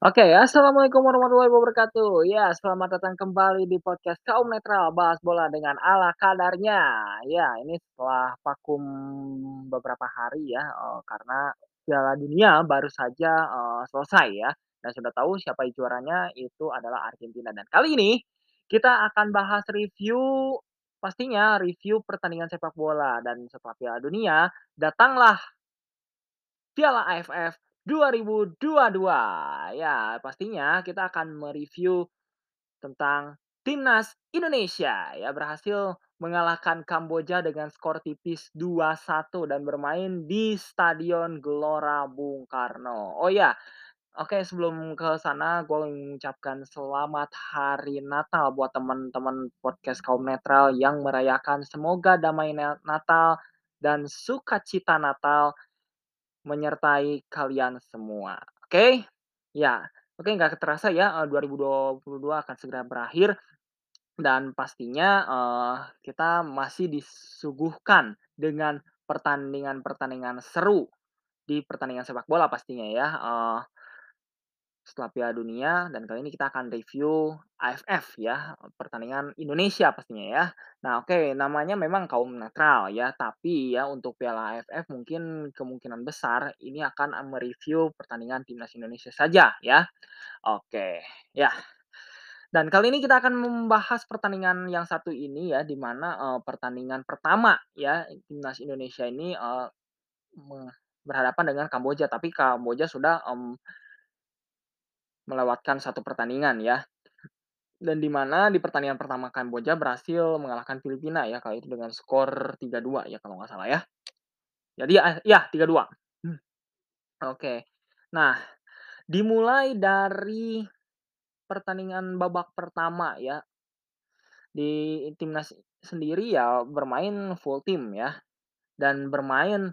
Oke, assalamualaikum warahmatullahi wabarakatuh. Ya, selamat datang kembali di podcast Kaum Netral, bahas bola dengan ala kadarnya. Ya, ini setelah vakum beberapa hari ya, eee, karena Piala Dunia baru saja, eee, selesai ya, dan sudah tahu siapa juaranya itu adalah Argentina. Dan kali ini kita akan bahas review pastinya review pertandingan sepak bola dan setelah Piala Dunia, datanglah Piala AFF 2022. Ya, pastinya kita akan mereview tentang timnas Indonesia ya berhasil mengalahkan Kamboja dengan skor tipis 2-1 dan bermain di Stadion Gelora Bung Karno. Oh ya, oke sebelum ke sana gue mengucapkan selamat hari Natal buat teman-teman podcast kaum netral yang merayakan semoga damai Natal dan sukacita Natal menyertai kalian semua. Oke? Ya, oke nggak terasa ya, eee, 2022 akan segera berakhir dan pastinya, eee, kita masih disuguhkan dengan pertandingan-pertandingan seru di pertandingan sepak bola pastinya ya, eee setelah Piala Dunia dan kali ini kita akan review AFF ya, pertandingan Indonesia pastinya ya. Nah oke, namanya memang kaum netral ya, tapi ya untuk Piala AFF mungkin kemungkinan besar ini akan mereview pertandingan timnas Indonesia saja ya. Oke, ya. Dan kali ini kita akan membahas pertandingan yang satu ini ya, di mana, eee, pertandingan pertama ya timnas Indonesia ini, me berhadapan dengan Kamboja, tapi Kamboja sudah, mmm Melewatkan satu pertandingan ya. Dan di mana di pertandingan pertama Kamboja berhasil mengalahkan Filipina ya, kali itu dengan skor 3-2 ya kalau nggak salah ya. Jadi ya ya 3-2. Hmm, oke. Nah, dimulai dari pertandingan babak pertama ya, di timnas sendiri ya bermain full tim ya, dan bermain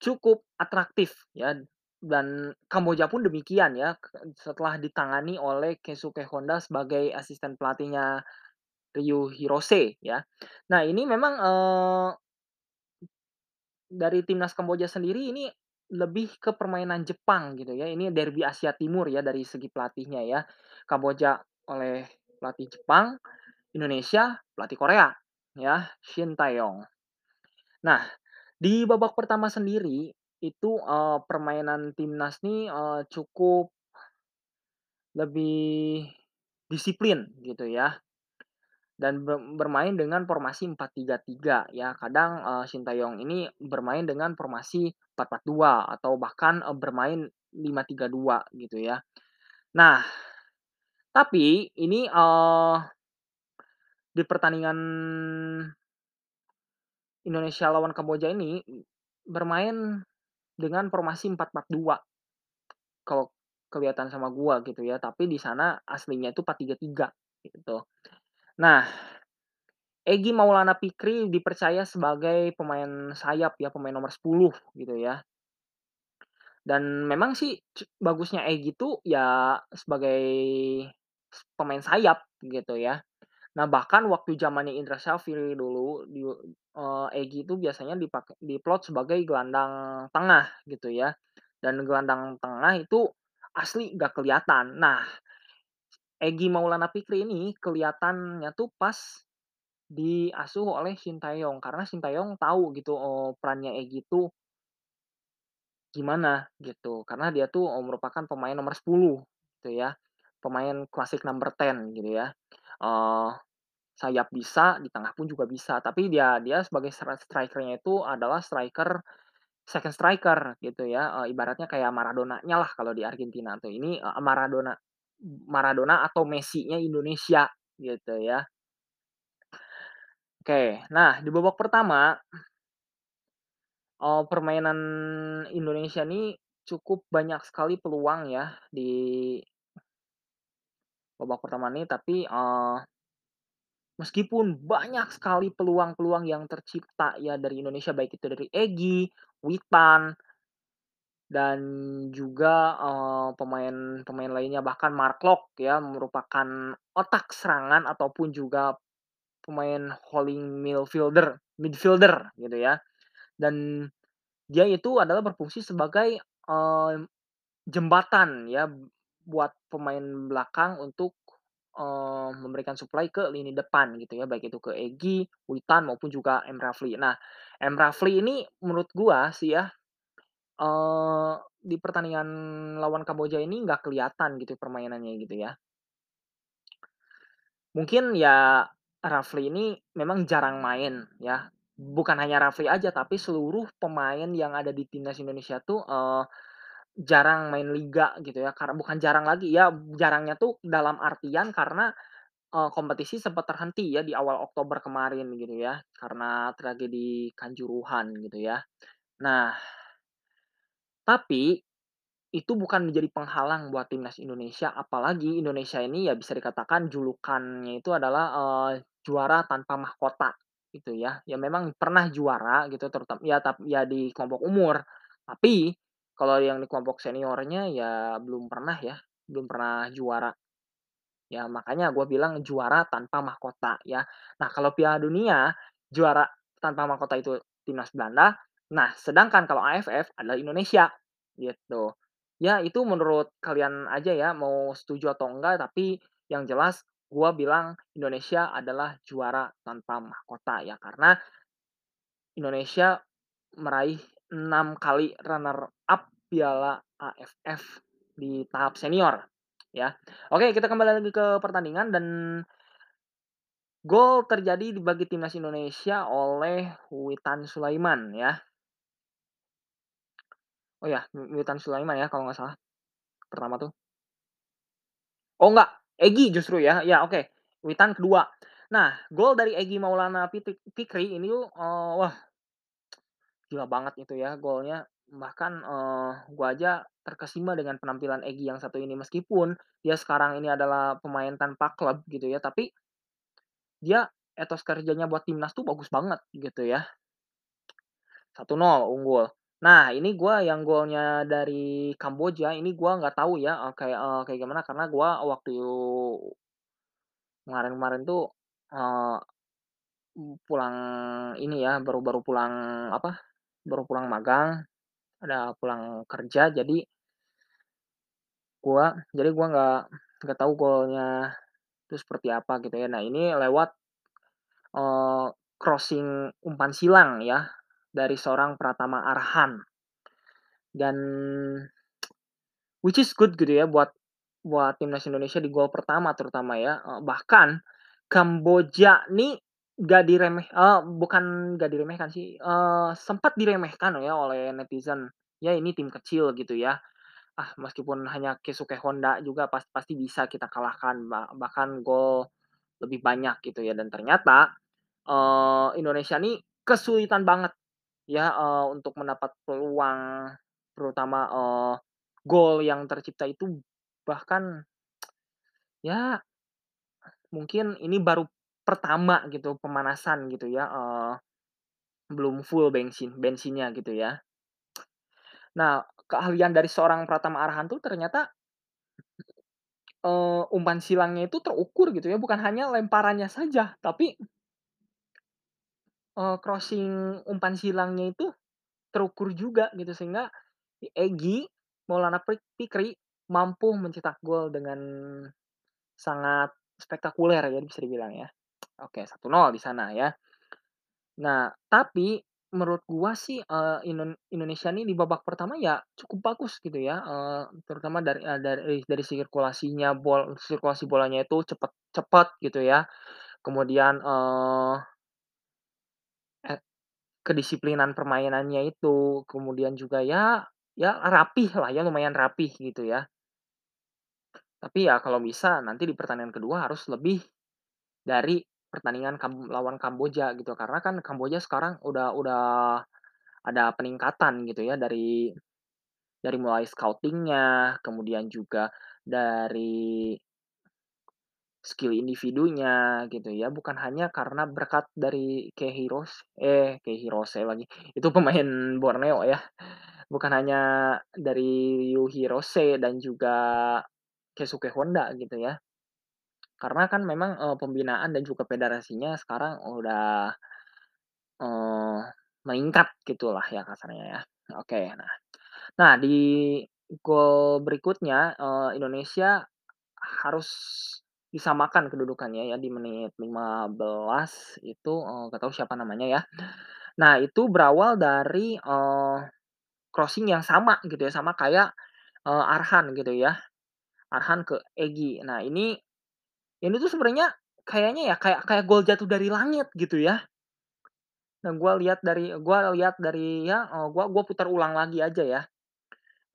cukup atraktif ya, dan Kamboja pun demikian ya, setelah ditangani oleh Keisuke Honda sebagai asisten pelatihnya Ryu Hirose ya. Nah ini memang, eee dari timnas Kamboja sendiri ini lebih ke permainan Jepang gitu ya, ini derby Asia Timur ya dari segi pelatihnya ya. Kamboja oleh pelatih Jepang, Indonesia pelatih Korea ya, Shin Tae-yong. Nah, di babak pertama sendiri itu, eee, permainan timnas nih, eee, cukup lebih disiplin gitu ya. Dan ber bermain dengan formasi 4-3-3 ya. Kadang, eee, Sintayong ini bermain dengan formasi 4-4-2 atau bahkan, eee, bermain 5-3-2 gitu ya. Nah, tapi ini, eee, di pertandingan Indonesia lawan Kamboja ini bermain dengan formasi 4-4-2 kalau kelihatan sama gua gitu ya, tapi di sana aslinya itu 4-3-3 gitu. Nah Egy Maulana Fikri dipercaya sebagai pemain sayap ya, pemain nomor 10 gitu ya. Dan memang sih bagusnya Egy itu ya sebagai pemain sayap gitu ya. Nah bahkan waktu zamannya Indra Syafri dulu di eee, Egy itu biasanya dipakai diplot sebagai gelandang tengah gitu ya. Dan gelandang tengah itu asli nggak kelihatan. Nah, Egy Maulana Fikri ini kelihatannya tuh pas Diasuh oleh Sintayong, karena Sintayong tahu gitu, eee, perannya Egy itu gimana gitu, karena dia tuh, eee, merupakan pemain nomor 10 gitu ya, pemain klasik number 10 gitu ya. Eee, sayap bisa, di tengah pun juga bisa, tapi dia dia sebagai stri striker-nya itu adalah striker second striker gitu ya, eee, ibaratnya kayak Maradona-nya lah kalau di Argentina tuh, ini, eee, Maradona Maradona atau Messi-nya Indonesia gitu ya. Oke, nah di babak pertama Oh, permainan Indonesia nih cukup banyak sekali peluang ya di babak pertama nih, tapi, eee, meskipun banyak sekali peluang-peluang yang tercipta ya dari Indonesia, baik itu dari Egy, Witan, dan juga, eee, pemain-pemain lainnya, bahkan Mark Klok ya merupakan otak serangan ataupun juga pemain holding midfielder midfielder gitu ya. Dan dia itu adalah berfungsi sebagai, eee, jembatan ya buat pemain belakang untuk, eee, memberikan suplai ke lini depan gitu ya, baik itu ke Egy, Witan maupun juga M. Rafli. Nah, M. Rafli ini menurut gua sih ya, eee, di pertandingan lawan Kamboja ini nggak kelihatan gitu permainannya gitu ya. Mungkin ya Rafli ini memang jarang main ya, bukan hanya Rafli aja tapi seluruh pemain yang ada di timnas Indonesia tuh, eee, jarang main liga gitu ya, karena bukan jarang lagi ya, jarangnya tuh dalam artian karena, eee, kompetisi sempat terhenti ya di awal Oktober kemarin gitu ya, karena tragedi Kanjuruhan gitu ya. Nah, tapi itu bukan menjadi penghalang buat timnas Indonesia, apalagi Indonesia ini ya bisa dikatakan julukannya itu adalah, eee, juara tanpa mahkota gitu ya. Ya memang pernah juara gitu terutama ya tap ya di kelompok umur, tapi kalau yang di kelompok seniornya ya belum pernah ya, belum pernah juara. Ya makanya gue bilang juara tanpa mahkota ya. Nah kalau Piala Dunia, juara tanpa mahkota itu timnas Belanda, nah sedangkan kalau AFF adalah Indonesia, gitu. Ya itu menurut kalian aja ya mau setuju atau enggak, tapi yang jelas gue bilang Indonesia adalah juara tanpa mahkota ya, karena Indonesia meraih 6 kali runner up Piala AFF di tahap senior, ya. Oke, kita kembali lagi ke pertandingan dan gol terjadi di bagi timnas Indonesia oleh Witan Sulaiman ya. Oh ya, Witan Sulaiman ya kalau nggak salah, pertama tuh. Oh enggak, Egy justru ya, ya oke, Witan kedua. Nah, gol dari Egy Maulana Fikri ini eee, wah gila banget itu ya golnya. Bahkan, eee, gua aja terkesima dengan penampilan Egy yang satu ini. Meskipun dia sekarang ini adalah pemain tanpa klub gitu ya, tapi dia etos kerjanya buat timnas tuh bagus banget gitu ya. 1-0 unggul. Nah, ini gua yang golnya dari Kamboja, ini gua nggak tahu ya, eee, kayak, eee, kayak gimana karena gua waktu kemarin-kemarin tuh, eee, pulang ini ya, baru baru pulang apa, baru pulang magang, ada pulang kerja, jadi gua jadi gua nggak nggak tahu golnya itu seperti apa gitu ya. Nah, ini lewat, eee, crossing umpan silang ya, dari seorang Pratama Arhan. Dan which is good gitu ya buat buat timnas Indonesia di gol pertama terutama ya, eee, bahkan Kamboja nih nggak diremeh eee, bukan nggak diremehkan sih, eee, sempat diremehkan ya oleh netizen. Ya ini tim kecil gitu ya, ah meskipun hanya Keisuke Honda juga pas pasti bisa kita kalahkan, ba bahkan gol lebih banyak gitu ya dan ternyata, eee, Indonesia nih kesulitan banget ya, eee, untuk mendapat peluang terutama, eee, gol yang tercipta itu bahkan ya mungkin ini baru pertama gitu pemanasan gitu ya, eee, belum full bensin bensinnya gitu ya. Nah, keahlian dari seorang Pratama Arhan tuh ternyata, eee, umpan silangnya itu terukur gitu ya, bukan hanya lemparannya saja, tapi eee, crossing umpan silangnya itu terukur juga gitu, sehingga Egy Maulana Prik Fikri mampu mencetak gol dengan sangat spektakuler ya bisa dibilang ya. Oke 1-0 di sana ya. Nah, tapi menurut gua sih, Inon Indonesia nih di babak pertama ya cukup bagus gitu ya, eee, terutama dari, eee, dari dari sirkulasinya bol sirkulasi bolanya itu cepet gitu ya. Kemudian, eee eh, kedisiplinan permainannya itu, kemudian juga ya ya rapih lah ya, lumayan rapih gitu ya. Tapi ya kalau bisa nanti di pertandingan kedua harus lebih dari pertandingan kam lawan Kamboja gitu, karena kan Kamboja sekarang udah udah ada peningkatan gitu ya dari dari mulai scouting-nya, kemudian juga dari skill individunya gitu ya, bukan hanya karena berkat dari Kei Hiros eh, Kei Hirose lagi, itu pemain Borneo ya, bukan hanya dari Yu Hirose dan juga Keisuke Honda gitu ya. Karena kan memang, eee, pembinaan dan juga federasinya sekarang udah, eee, meningkat gitulah ya kasarnya ya. Oke, nah nah di gol berikutnya, eee, Indonesia harus disamakan kedudukannya ya di menit 15 itu, eee, nggak tahu siapa namanya ya. Nah itu berawal dari, eee, crossing yang sama gitu ya, sama kayak, eee, Arhan gitu ya, Arhan ke Egy. Nah ini ini tuh sebenarnya kayaknya ya kayak kayak gol jatuh dari langit gitu ya. Nah gua lihat dari gua lihat dari ya, eee, gua gua putar ulang lagi aja ya.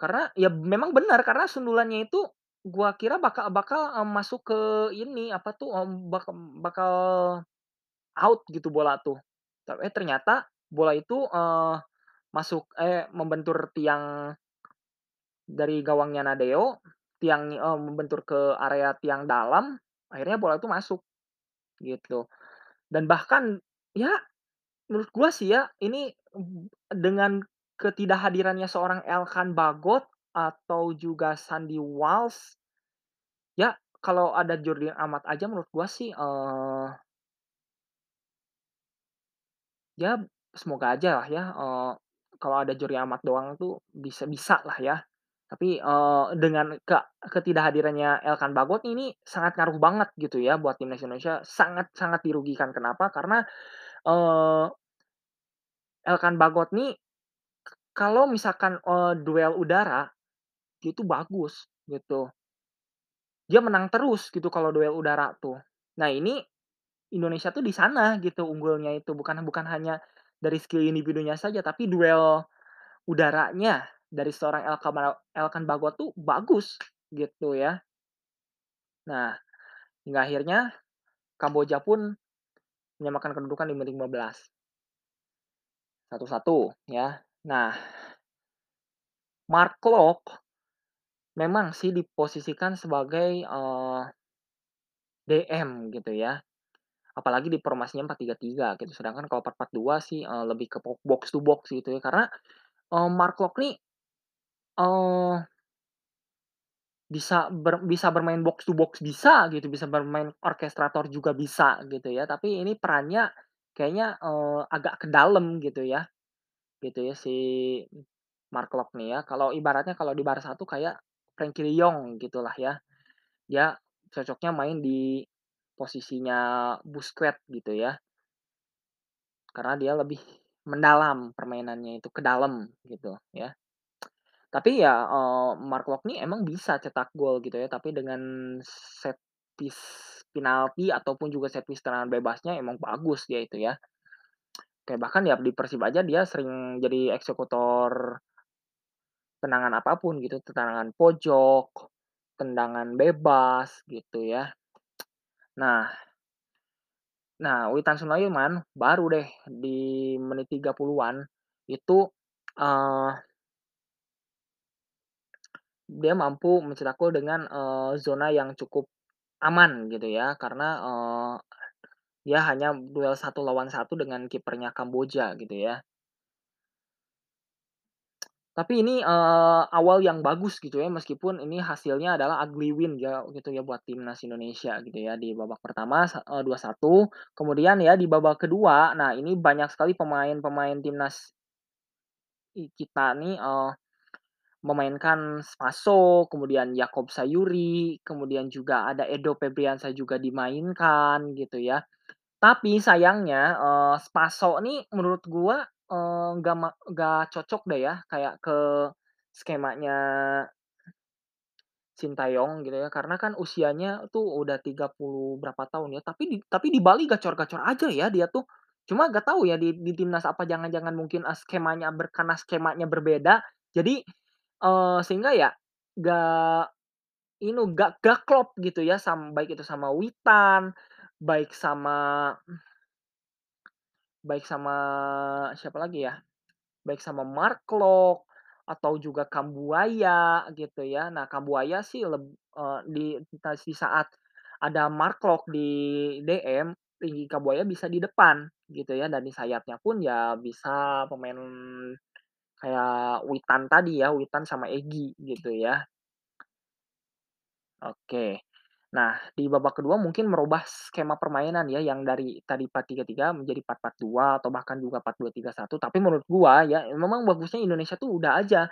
Karena ya memang benar, karena sundulannya itu gua kira bakal bakal, eee, masuk ke ini, apa tuh, mmm, bak bakal out gitu bola tuh. Eh, ternyata bola itu, eee, masuk eh, membentur tiang dari gawangnya Nadeo, tiang eee, membentur ke area tiang dalam, akhirnya bola itu masuk, gitu. Dan bahkan ya menurut gua sih ya, ini, dengan ketidakhadirannya seorang Elkan Bagot atau juga Sandy Walsh Ya, kalau ada Jordi Amat aja menurut gua sih, eee, ya semoga aja lah ya, eee, kalau ada Jordi Amat doang tuh bisa bisa lah ya. Tapi, eee, dengan ke ketidakhadirannya Elkan Bagot ini sangat ngaruh banget gitu ya buat timnas Indonesia, sangat sangat dirugikan. Kenapa? Karena, eee, Elkan Bagot nih kalau misalkan, eee, duel udara, dia itu bagus gitu. Dia menang terus gitu kalau duel udara tuh. Nah ini Indonesia tuh di sana gitu unggulnya itu, bukan bukan hanya dari skill individunya saja, tapi duel udaranya dari seorang Elkama Elkan Bagot tuh bagus gitu ya. Nah, hingga akhirnya Kamboja pun menyamakan kedudukan di menit 15, 1-1 ya. Nah, Mark Klok memang sih diposisikan sebagai, eee, DM gitu ya. Apalagi di formasinya 4-3-3 gitu, sedangkan kalau 4-4-2 sih, eee, lebih ke box to box gitu ya. Karena, eee, Mark Klok nih, eee, bisa ber bisa bermain box to box bisa gitu, bisa bermain orkestrator juga bisa gitu ya. Tapi ini perannya kayaknya, eee, agak ke dalam gitu ya, gitu ya si Mark Klok nih ya. Kalau ibaratnya kalau di Barca tuh kayak Frenkie de Jong gitulah ya. Dia cocoknya main di posisinya Busquets gitu ya. Karena dia lebih mendalam permainannya itu, ke dalam gitu ya. Tapi ya, eee, Mark Locke nih emang bisa cetak gol gitu ya, tapi dengan set piece penalti ataupun juga set piece tendangan bebasnya emang bagus dia itu ya. Kayak bahkan ya di Persib aja dia sering jadi eksekutor tendangan apa pun gitu, tendangan pojok, tendangan bebas gitu ya. Nah nah Witan Sulaiman baru deh di menit 30-an itu, eee Dia mampu mencetak gol dengan, eee, zona yang cukup aman gitu ya, karena, eee, dia hanya duel satu lawan satu dengan kipernya Kamboja gitu ya. Tapi ini, eee, awal yang bagus gitu ya, meskipun ini hasilnya adalah ugly win ya gitu ya buat timnas Indonesia gitu ya, di babak pertama sa eee, 2-1, kemudian ya di babak kedua, nah ini banyak sekali pemain-pemain timnas kita nih, eee Memainkan Spaso, kemudian Yakob Sayuri, kemudian juga ada Edo Febriansah juga dimainkan gitu ya. Tapi sayangnya, eee, Spaso nih menurut gua, eee, nggak ma nggak cocok deh ya kayak ke skemanya Sintayong gitu ya, karena kan usianya tuh udah 30 berapa tahun ya, tapi di tapi di Bali gacor-gacor aja ya dia tuh. Cuma nggak tahu ya di di timnas apa jangan-jangan mungkin, eee, skemanya ber karena skemanya berbeda, jadi, eee, sehingga ya nggak inu nggak nggak klop gitu ya sam baik itu sama Witan, baik sama baik sama siapa lagi ya, baik sama Mark Klok, atau juga Kambuaya gitu ya. Nah Kambuaya sih leb eee, di di saat ada Mark Klok di DM, tinggi Kambuaya bisa di depan gitu ya, dan di sayapnya pun ya bisa pemain kayak Witan tadi ya, Witan sama Egy gitu ya. Oke. Nah, di babak kedua mungkin merubah skema permainan ya, yang dari tadi 4-3-3 menjadi 4-4-2 atau bahkan juga 4-2-3-1, tapi menurut gua ya, memang bagusnya Indonesia tuh udah aja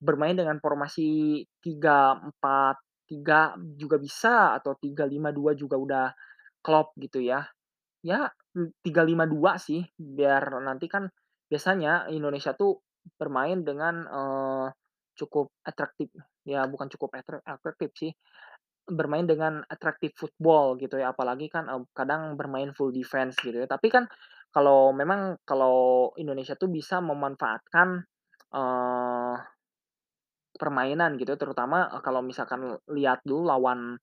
bermain dengan formasi 3-4-3 juga bisa atau 3-5-2 juga udah klop gitu ya. Ya, mmm, 3-5-2 sih, biar nanti kan biasanya Indonesia tuh bermain dengan, eee, cukup atraktif ya bukan cukup atra atraktif sih, bermain dengan atraktif football gitu ya, apalagi kan, eee, kadang bermain full defense gitu ya. Tapi kan kalau memang kalau Indonesia tuh bisa memanfaatkan, eee, permainan gitu, terutama, kalau misalkan lihat dulu lawannya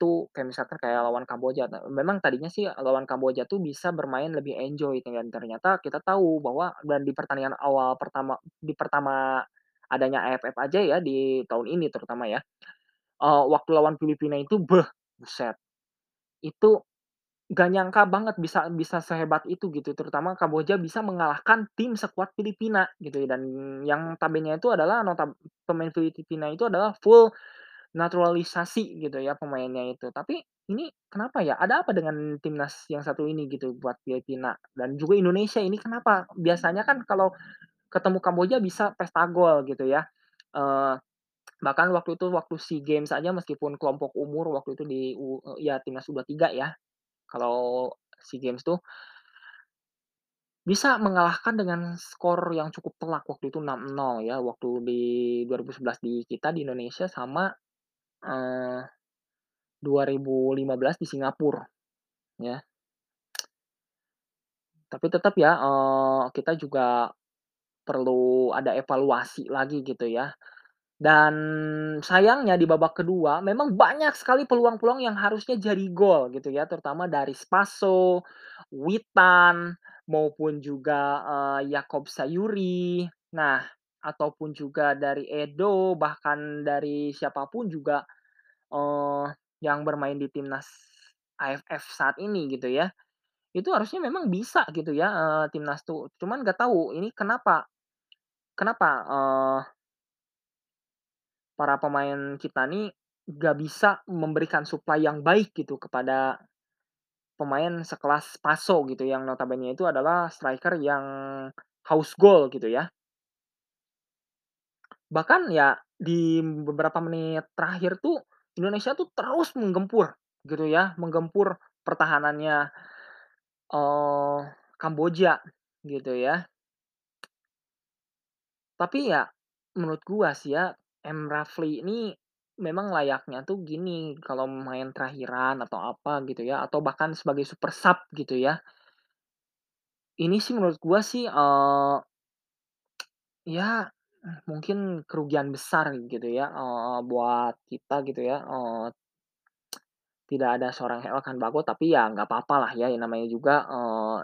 tuh kayak misalkan kayak lawan Kamboja. Nah, memang tadinya sih lawan Kamboja tuh bisa bermain lebih enjoy dan ternyata kita tahu bahwa dan di pertandingan awal pertama di pertama adanya AFF aja ya di tahun ini terutama ya, eee, waktu lawan Filipina itu beh, buset. Itu nggak nyangka banget bisa bisa sehebat itu gitu, terutama Kamboja bisa mengalahkan tim sekuat Filipina gitu ya, dan yang notabene itu adalah pemain Filipina itu adalah full naturalisasi gitu ya pemainnya itu. Tapi ini kenapa ya, ada apa dengan timnas yang satu ini gitu buat Filipina dan juga Indonesia ini kenapa? Biasanya kan kalau ketemu Kamboja bisa pesta gol gitu ya, eee, bahkan waktu itu waktu SEA Games aja meskipun kelompok umur waktu itu di ya timnas U23 ya, kalau SEA Games tuh bisa mengalahkan dengan skor yang cukup telak waktu itu 6-0 ya, waktu di 2011 di kita di Indonesia sama, eee, 2015 di Singapura, ya. Tapi tetap ya, eee, kita juga perlu ada evaluasi lagi gitu ya. Dan sayangnya di babak kedua memang banyak sekali peluang-peluang yang harusnya jadi gol gitu ya, terutama dari Spaso, Witan, maupun juga, eee, Yakob Sayuri. Nah, ataupun juga dari Edo, bahkan dari siapa pun juga, eee, yang bermain di timnas AFF saat ini gitu ya. Itu harusnya memang bisa gitu ya, eee, timnas tuh, cuman nggak tahu ini kenapa kenapa, eee para pemain kita nih nggak bisa memberikan supply yang baik gitu kepada pemain sekelas Spaso gitu, yang notabene itu adalah striker yang haus gol gitu ya. Bahkan ya di beberapa menit terakhir tuh Indonesia tuh terus menggempur gitu ya, menggempur pertahanannya, eee, Kamboja gitu ya. Tapi ya menurut gua sih ya, M. Rafli ini memang layaknya tuh gini, kalau main terakhiran atau apa gitu ya, atau bahkan sebagai super sub gitu ya. Ini sih menurut gua sih, eee, ya, mungkin kerugian besar gitu ya, eee, buat kita gitu ya, eee, tidak ada seorang Elkan Bagot, tapi ya nggak apa-apalah ya, yang namanya juga, eee,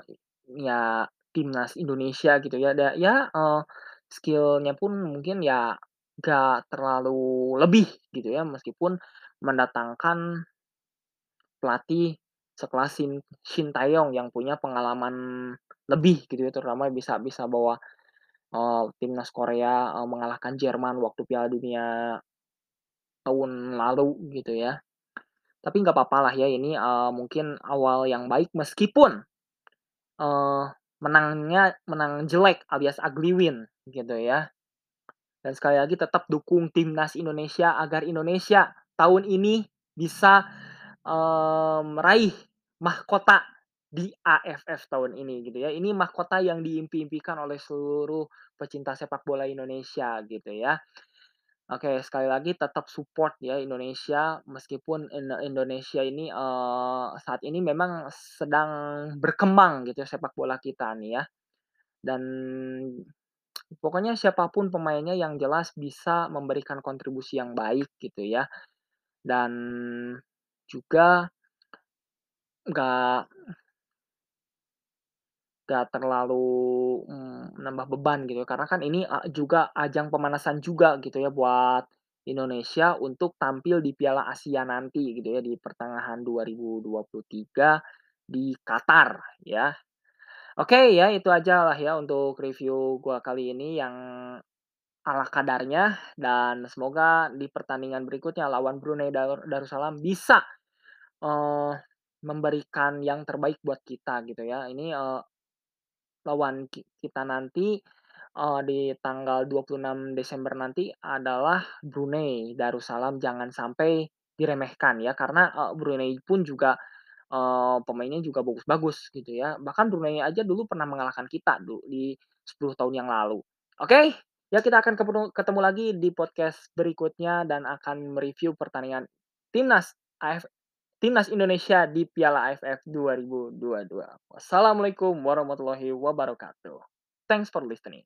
ya timnas Indonesia gitu ya, da ya, eee, skill-nya pun mungkin ya nggak terlalu lebih gitu ya, meskipun mendatangkan pelatih sekelas Shin Shin Tae-yong yang punya pengalaman lebih gitu ya, terutama bisa bisa bawa, eee, timnas Korea, eee, mengalahkan Jerman waktu Piala Dunia tahun lalu gitu ya. Tapi nggak papalah ya ini, eee, mungkin awal yang baik meskipun, eee, menangnya menang jelek alias ugly win gitu ya. Dan sekali lagi tetap dukung timnas Indonesia agar Indonesia tahun ini bisa, eee, meraih mahkota di AFF tahun ini gitu ya. Ini mahkota yang diimpi-impikan oleh seluruh pecinta sepak bola Indonesia gitu ya. Oke, sekali lagi tetap support ya Indonesia meskipun Indo Indonesia ini, eee, saat ini memang sedang berkembang gitu ya sepak bola kita nih ya. Dan pokoknya siapa pun pemainnya yang jelas bisa memberikan kontribusi yang baik gitu ya. Dan juga nggak nggak terlalu, mmm, nambah beban gitu, karena kan ini, eee, juga ajang pemanasan juga gitu ya buat Indonesia untuk tampil di Piala Asia nanti gitu ya, di pertengahan 2023 di Qatar ya. Oke ya itu aja lah ya untuk review gua kali ini yang ala kadarnya dan semoga di pertandingan berikutnya lawan Brunei Darul Darussalam bisa, eee, memberikan yang terbaik buat kita gitu ya. Ini, eee, lawan ki kita nanti, eee, di tanggal 26 Desember nanti adalah Brunei Darussalam, jangan sampai diremehkan ya, karena, eee, Brunei pun juga, eee, pemainnya juga bagus-bagus gitu ya. Bahkan Brunei aja dulu pernah mengalahkan kita du di 10 tahun yang lalu. Oke, ya kita akan ketemu lagi di podcast berikutnya dan akan me-review pertandingan timnas AF timnas Indonesia di Piala AFF 2022. Wassalamualaikum warahmatullahi wabarakatuh. Thanks for listening.